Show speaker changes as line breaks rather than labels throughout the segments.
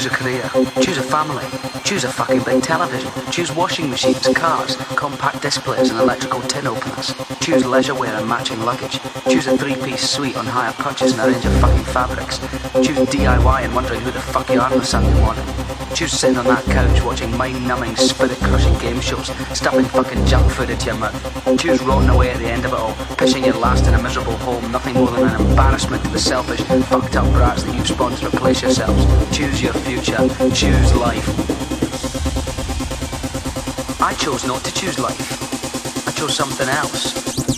Choose a career. Choose a family. Choose a fucking big television. Choose washing machines, cars, compact disc players and electrical tin openers. Choose leisure wear and matching luggage. Choose a three-piece suite on hire purchase and a range of fucking fabrics. Choose DIY and wondering who the fuck you are on Sunday morning. Choose sitting on that couch watching mind-numbing, spirit-crushing game shows, stuffing fucking junk food into your mouth. Choose rotting away at the end of it all, pissing your last in a miserable home, nothing more than an embarrassment to the selfish, fucked up brats that you've spawned to replace yourselves. Choose your future. Choose life. I chose not to choose life. I chose something else.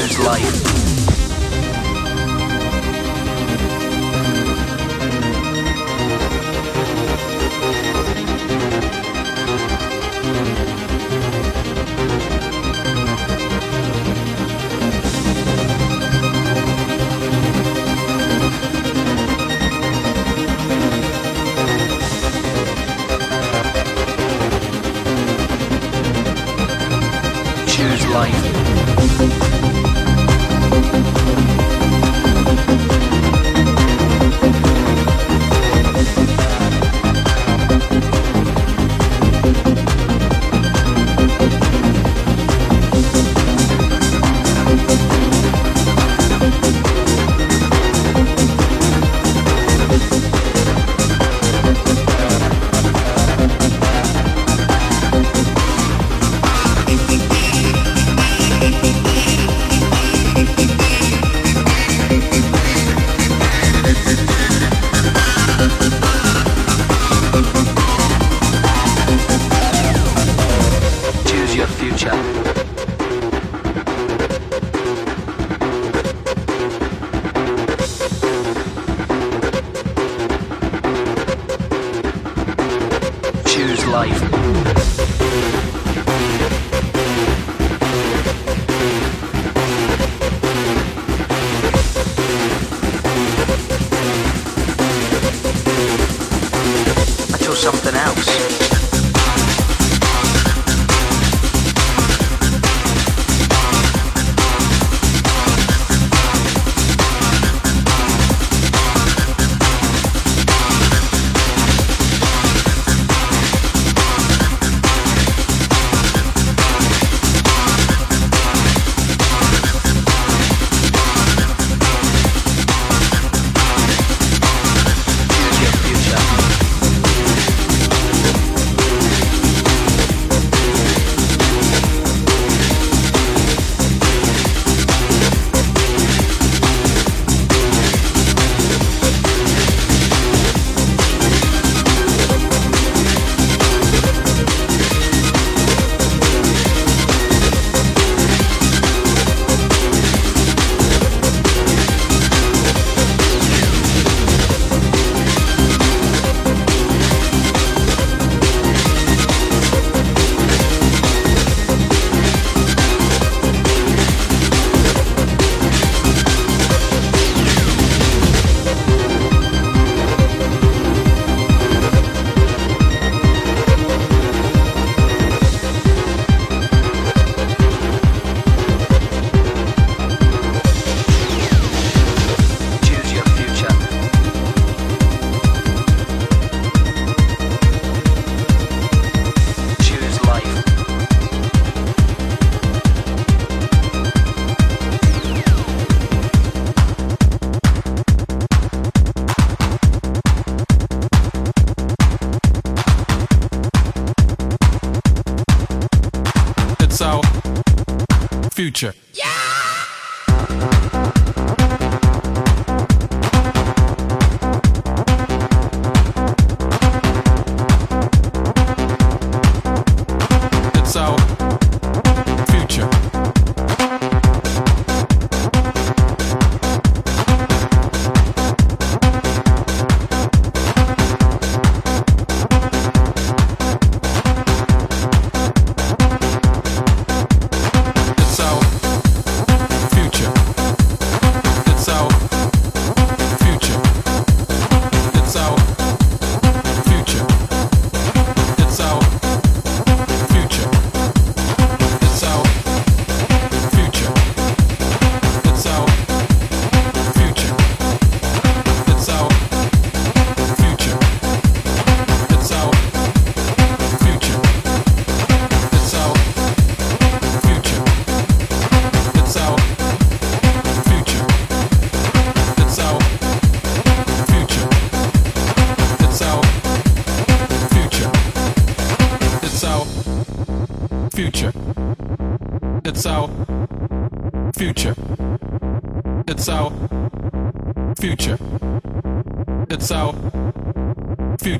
Choose life.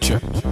Future.